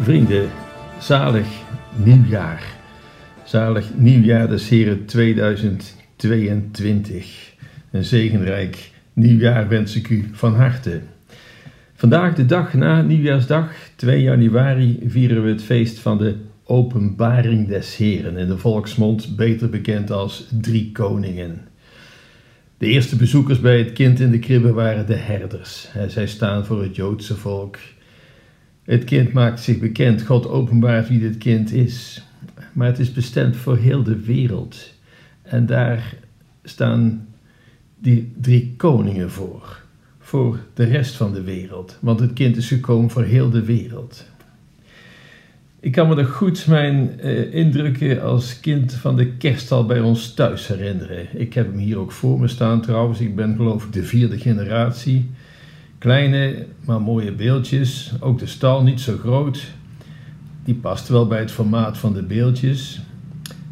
Vrienden, zalig nieuwjaar. Zalig nieuwjaar des Heren 2022. Een zegenrijk nieuwjaar wens ik u van harte. Vandaag, de dag na nieuwjaarsdag, 2 januari, vieren we het feest van de Openbaring des Heren, in de volksmond beter bekend als Drie Koningen. De eerste bezoekers bij het kind in de kribbe waren de herders. Zij staan voor het Joodse volk. Het kind maakt zich bekend, God openbaart wie dit kind is. Maar het is bestemd voor heel de wereld. En daar staan die drie koningen voor. Voor de rest van de wereld. Want het kind is gekomen voor heel de wereld. Ik kan me nog goed mijn uh, indrukken als kind van de kerststal bij ons thuis herinneren. Ik heb hem hier ook voor me staan trouwens. Ik ben geloof ik de vierde generatie. Kleine, maar mooie beeldjes. Ook de stal niet zo groot. Die past wel bij het formaat van de beeldjes.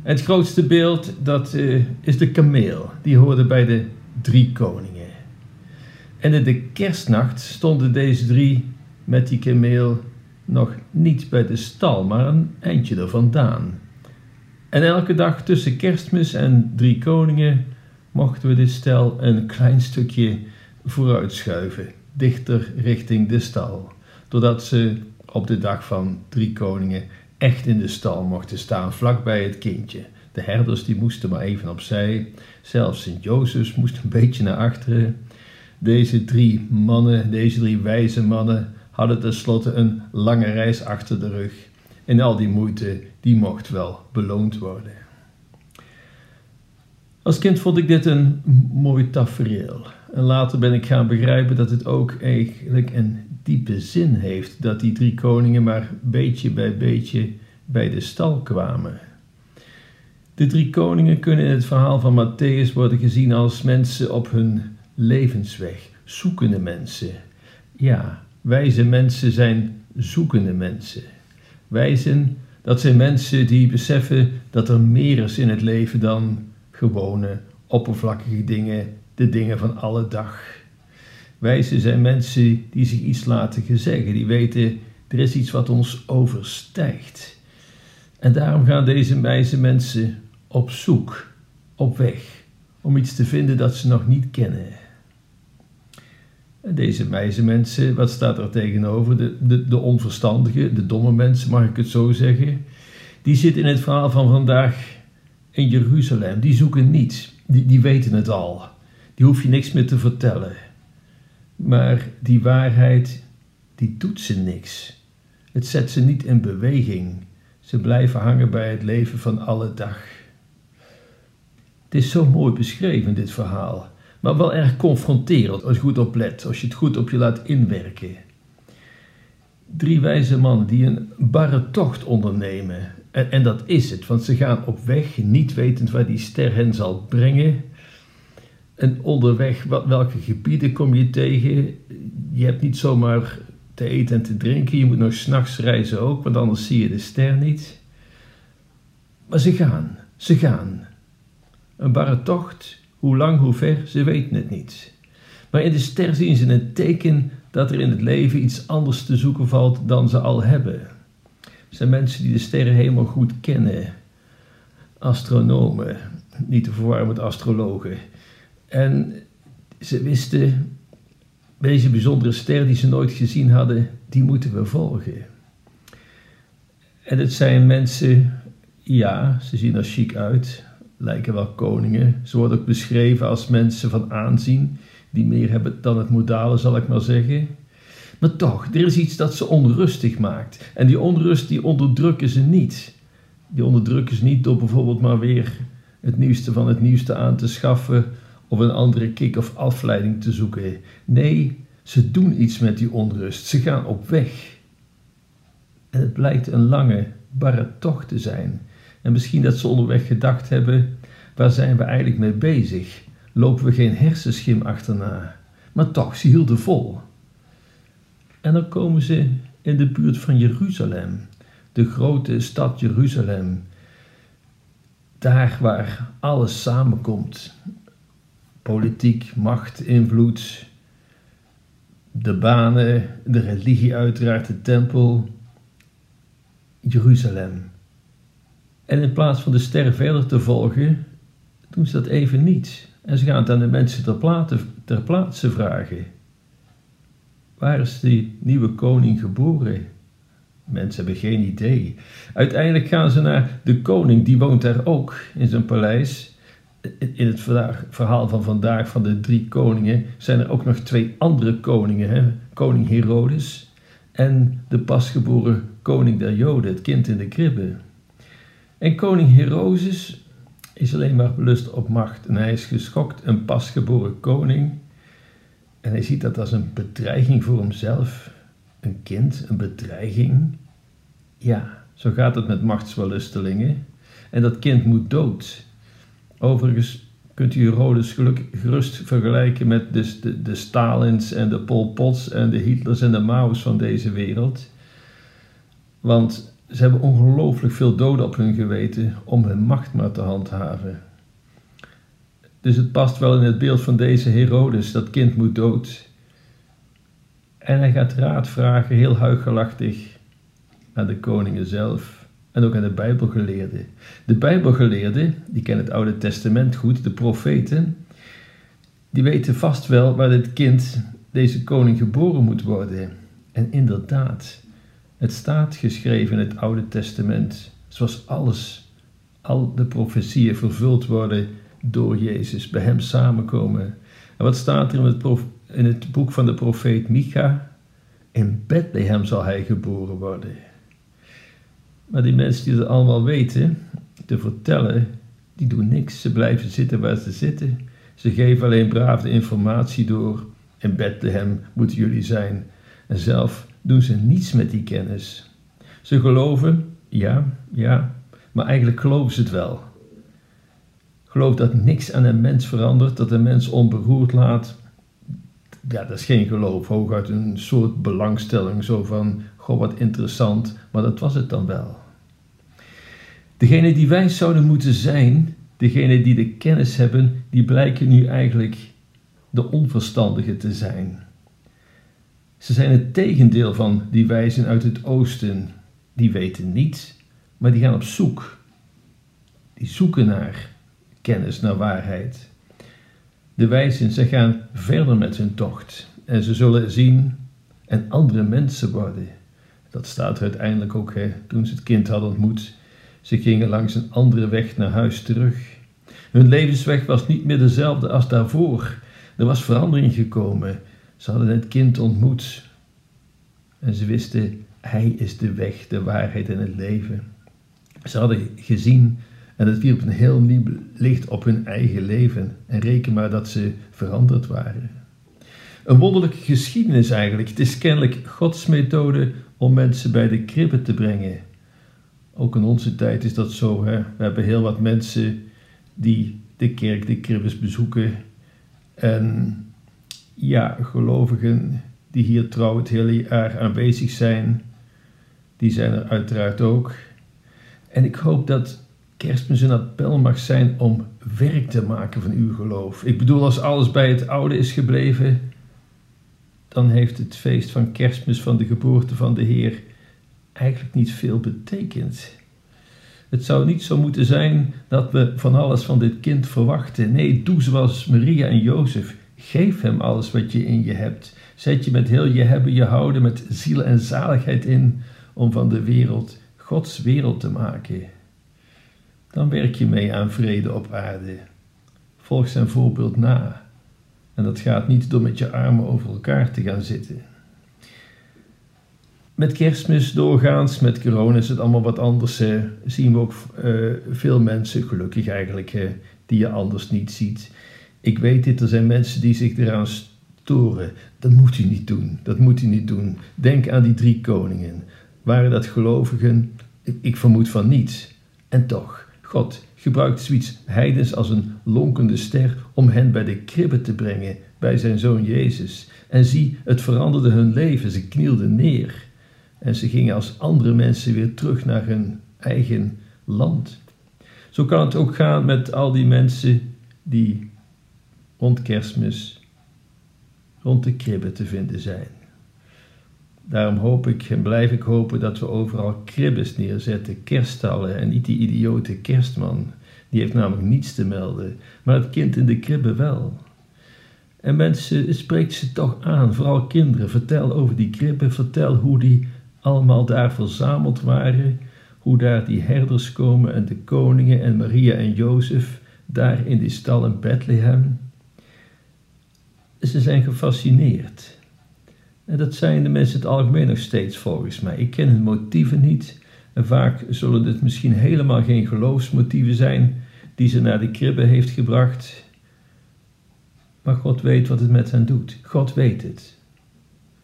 Het grootste beeld, dat uh, is de kameel. Die hoorde bij de drie koningen. En in de kerstnacht stonden deze drie met die kameel nog niet bij de stal, maar een eindje er vandaan. En elke dag tussen kerstmis en drie koningen mochten we dit stel een klein stukje vooruitschuiven, dichter richting de stal, doordat ze op de dag van drie koningen echt in de stal mochten staan, vlakbij het kindje. De herders die moesten maar even opzij, zelfs Sint-Jozefs moest een beetje naar achteren. Deze drie mannen, deze drie wijze mannen, hadden tenslotte een lange reis achter de rug. En al die moeite, die mocht wel beloond worden. Als kind vond ik dit een mooi tafereel. En later ben ik gaan begrijpen dat het ook eigenlijk een diepe zin heeft dat die drie koningen maar beetje bij beetje bij de stal kwamen. De drie koningen kunnen in het verhaal van Matthäus worden gezien als mensen op hun levensweg, zoekende mensen. Ja, Wijze mensen zijn zoekende mensen. Wijzen, dat zijn mensen die beseffen dat er meer is in het leven dan gewone, oppervlakkige dingen, de dingen van alle dag. Wijzen zijn mensen die zich iets laten gezeggen, die weten er is iets wat ons overstijgt. En daarom gaan deze wijze mensen op zoek, op weg, om iets te vinden dat ze nog niet kennen. Deze wijze mensen, wat staat er tegenover? De, de, de onverstandige, de domme mensen, mag ik het zo zeggen. Die zitten in het verhaal van vandaag in Jeruzalem. Die zoeken niets. Die, die weten het al. Die hoef je niks meer te vertellen. Maar die waarheid, die doet ze niks. Het zet ze niet in beweging. Ze blijven hangen bij het leven van alle dag. Het is zo mooi beschreven, dit verhaal maar wel erg confronterend als je goed oplet, als je het goed op je laat inwerken. Drie wijze mannen die een barre tocht ondernemen. En, en dat is het, want ze gaan op weg, niet wetend waar die ster hen zal brengen. En onderweg, wat, welke gebieden kom je tegen? Je hebt niet zomaar te eten en te drinken. Je moet nog s'nachts reizen ook, want anders zie je de ster niet. Maar ze gaan, ze gaan. Een barre tocht hoe lang, hoe ver, ze weten het niet. Maar in de ster zien ze een teken dat er in het leven iets anders te zoeken valt dan ze al hebben. Het zijn mensen die de sterren helemaal goed kennen. Astronomen, niet te verwarren met astrologen. En ze wisten, deze bijzondere ster die ze nooit gezien hadden, die moeten we volgen. En het zijn mensen, ja, ze zien er chic uit, lijken wel koningen. Ze worden ook beschreven als mensen van aanzien, die meer hebben dan het modale, zal ik maar zeggen. Maar toch, er is iets dat ze onrustig maakt. En die onrust, die onderdrukken ze niet. Die onderdrukken ze niet door bijvoorbeeld maar weer het nieuwste van het nieuwste aan te schaffen of een andere kick of afleiding te zoeken. Nee, ze doen iets met die onrust. Ze gaan op weg. En het blijkt een lange, barre tocht te zijn. En misschien dat ze onderweg gedacht hebben: waar zijn we eigenlijk mee bezig? Lopen we geen hersenschim achterna? Maar toch, ze hielden vol. En dan komen ze in de buurt van Jeruzalem, de grote stad Jeruzalem. Daar waar alles samenkomt: politiek, macht, invloed, de banen, de religie, uiteraard de tempel, Jeruzalem. En in plaats van de ster verder te volgen, doen ze dat even niet. En ze gaan het aan de mensen ter, plaatse, ter plaatse vragen. Waar is die nieuwe koning geboren? Mensen hebben geen idee. Uiteindelijk gaan ze naar de koning, die woont daar ook in zijn paleis. In het verhaal van vandaag van de drie koningen zijn er ook nog twee andere koningen. Hè? Koning Herodes en de pasgeboren koning der Joden, het kind in de kribbe. En koning Herodes is alleen maar belust op macht en hij is geschokt een pasgeboren koning. En hij ziet dat als een bedreiging voor hemzelf. Een kind, een bedreiging. Ja, zo gaat het met machtswellustelingen. En dat kind moet dood. Overigens kunt u Herodes gerust vergelijken met de, de, de Stalins en de Pol Pots en de Hitlers en de Mao's van deze wereld. Want ze hebben ongelooflijk veel doden op hun geweten om hun macht maar te handhaven. Dus het past wel in het beeld van deze Herodes, dat kind moet dood. En hij gaat raad vragen, heel huigelachtig, aan de koningen zelf en ook aan de Bijbelgeleerden. De Bijbelgeleerden, die kennen het Oude Testament goed, de profeten, die weten vast wel waar dit kind, deze koning, geboren moet worden. En inderdaad, het staat geschreven in het Oude Testament, zoals alles, al de profetieën vervuld worden door Jezus, bij Hem samenkomen. En wat staat er in het, in het boek van de profeet Micha? In Bethlehem zal Hij geboren worden. Maar die mensen die dat allemaal weten, te vertellen, die doen niks. Ze blijven zitten waar ze zitten. Ze geven alleen braaf de informatie door. In Bethlehem moeten jullie zijn. En zelf doen ze niets met die kennis. Ze geloven, ja, ja, maar eigenlijk geloven ze het wel. Geloof dat niks aan een mens verandert, dat een mens onberoerd laat. Ja, dat is geen geloof, hooguit een soort belangstelling, zo van, goh, wat interessant, maar dat was het dan wel. Degene die wij zouden moeten zijn, degene die de kennis hebben, die blijken nu eigenlijk de onverstandige te zijn. Ze zijn het tegendeel van die wijzen uit het oosten. Die weten niets, maar die gaan op zoek. Die zoeken naar kennis, naar waarheid. De wijzen, ze gaan verder met hun tocht. En ze zullen zien en andere mensen worden. Dat staat uiteindelijk ook hè, toen ze het kind hadden ontmoet. Ze gingen langs een andere weg naar huis terug. Hun levensweg was niet meer dezelfde als daarvoor. Er was verandering gekomen. Ze hadden het kind ontmoet en ze wisten, hij is de weg, de waarheid en het leven. Ze hadden gezien en het wierp een heel nieuw licht op hun eigen leven en reken maar dat ze veranderd waren. Een wonderlijke geschiedenis eigenlijk. Het is kennelijk Gods methode om mensen bij de kribben te brengen. Ook in onze tijd is dat zo. Hè? We hebben heel wat mensen die de kerk, de kribbes bezoeken. En ja, gelovigen die hier trouw het hele jaar aanwezig zijn, die zijn er uiteraard ook. En ik hoop dat kerstmis een appel mag zijn om werk te maken van uw geloof. Ik bedoel, als alles bij het oude is gebleven, dan heeft het feest van kerstmis van de geboorte van de Heer eigenlijk niet veel betekend. Het zou niet zo moeten zijn dat we van alles van dit kind verwachten. Nee, doe zoals Maria en Jozef. Geef hem alles wat je in je hebt. Zet je met heel je hebben, je houden, met ziel en zaligheid in om van de wereld Gods wereld te maken. Dan werk je mee aan vrede op aarde. Volg zijn voorbeeld na. En dat gaat niet door met je armen over elkaar te gaan zitten. Met kerstmis doorgaans, met corona is het allemaal wat anders. Hè. Zien we ook uh, veel mensen, gelukkig eigenlijk, hè, die je anders niet ziet. Ik weet dit, er zijn mensen die zich eraan storen. Dat moet u niet doen, dat moet u niet doen. Denk aan die drie koningen. Waren dat gelovigen? Ik vermoed van niet. En toch, God gebruikt zoiets heidens als een lonkende ster om hen bij de kribbe te brengen, bij zijn zoon Jezus. En zie, het veranderde hun leven, ze knielden neer. En ze gingen als andere mensen weer terug naar hun eigen land. Zo kan het ook gaan met al die mensen die rond kerstmis rond de kribben te vinden zijn. Daarom hoop ik en blijf ik hopen dat we overal kribbes neerzetten, kerststallen en niet die idiote kerstman. Die heeft namelijk niets te melden, maar het kind in de kribbe wel. En mensen, spreek ze toch aan, vooral kinderen. Vertel over die kribben, vertel hoe die allemaal daar verzameld waren, hoe daar die herders komen en de koningen en Maria en Jozef daar in die stal in Bethlehem. Ze zijn gefascineerd. En dat zijn de mensen het algemeen nog steeds volgens mij. Ik ken hun motieven niet. En vaak zullen het misschien helemaal geen geloofsmotieven zijn die ze naar de kribbe heeft gebracht. Maar God weet wat het met hen doet. God weet het.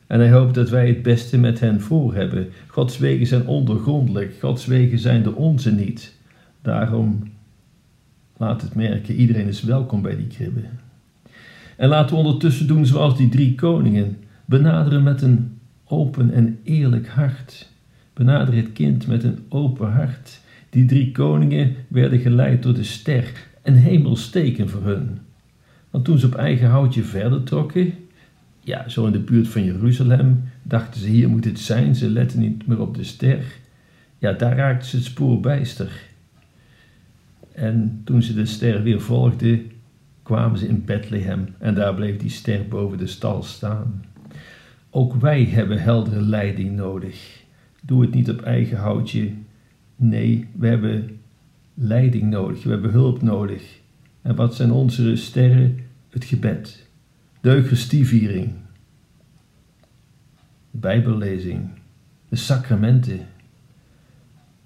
En hij hoopt dat wij het beste met hen voor hebben. Gods wegen zijn ondergrondelijk. Gods wegen zijn de onze niet. Daarom laat het merken, iedereen is welkom bij die kribbe. En laten we ondertussen doen zoals die drie koningen. Benaderen met een open en eerlijk hart. Benader het kind met een open hart. Die drie koningen werden geleid door de ster, een hemelsteken voor hun. Want toen ze op eigen houtje verder trokken, ja, zo in de buurt van Jeruzalem, dachten ze hier moet het zijn, ze letten niet meer op de ster. Ja, daar raakten ze het spoor bijster. En toen ze de ster weer volgden, kwamen ze in Bethlehem en daar bleef die ster boven de stal staan. Ook wij hebben heldere leiding nodig. Doe het niet op eigen houtje. Nee, we hebben leiding nodig, we hebben hulp nodig. En wat zijn onze sterren? Het gebed, de Eucharistieviering, de Bijbellezing, de sacramenten,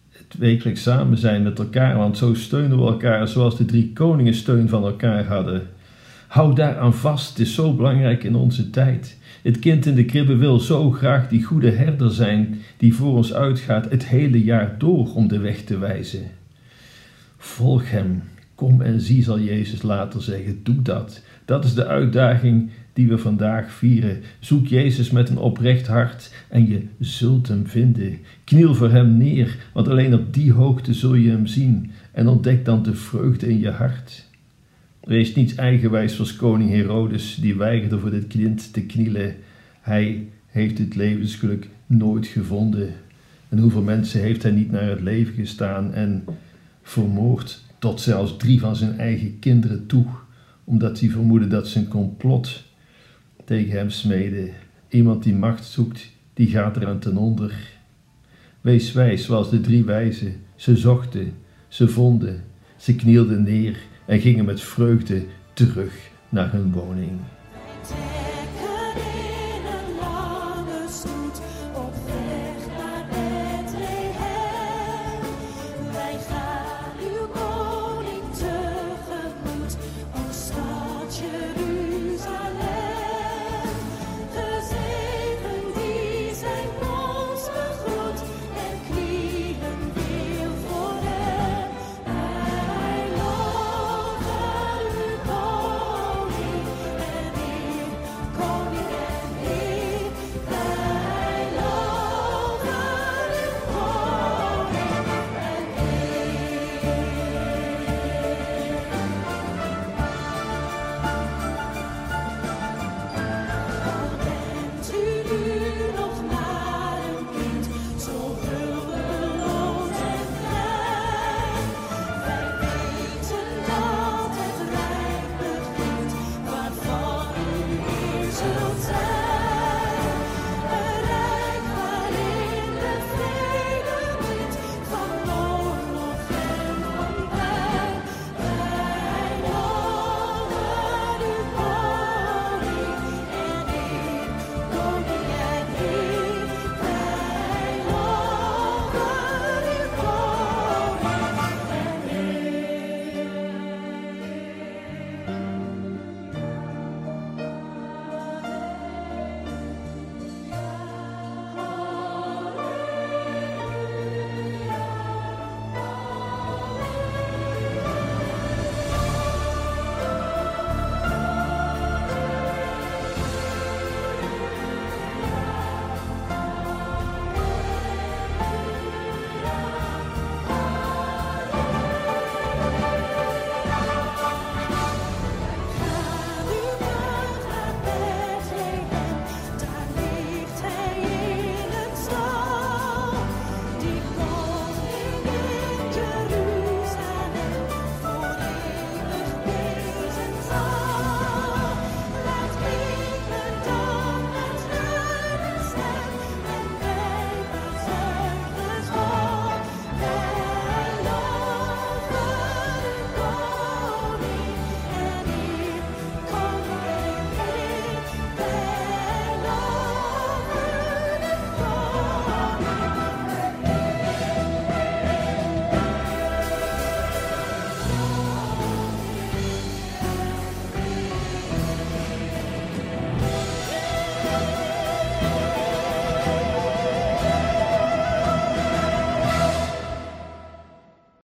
het wekelijks samen zijn met elkaar, want zo steunen we elkaar zoals de drie koningen steun van elkaar hadden. Hou daaraan vast, het is zo belangrijk in onze tijd. Het kind in de kribbe wil zo graag die goede herder zijn die voor ons uitgaat het hele jaar door om de weg te wijzen. Volg hem, kom en zie, zal Jezus later zeggen. Doe dat. Dat is de uitdaging die we vandaag vieren. Zoek Jezus met een oprecht hart en je zult hem vinden. Kniel voor hem neer, want alleen op die hoogte zul je hem zien en ontdek dan de vreugde in je hart. Wees niet eigenwijs zoals koning Herodes, die weigerde voor dit kind te knielen. Hij heeft het levensgeluk nooit gevonden. En hoeveel mensen heeft hij niet naar het leven gestaan en vermoord tot zelfs drie van zijn eigen kinderen toe, omdat hij vermoedde dat ze een complot tegen hem smeden. Iemand die macht zoekt, die gaat eraan ten onder. Wees wijs zoals de drie wijzen. Ze zochten, ze vonden, ze knielden neer en gingen met vreugde terug naar hun woning.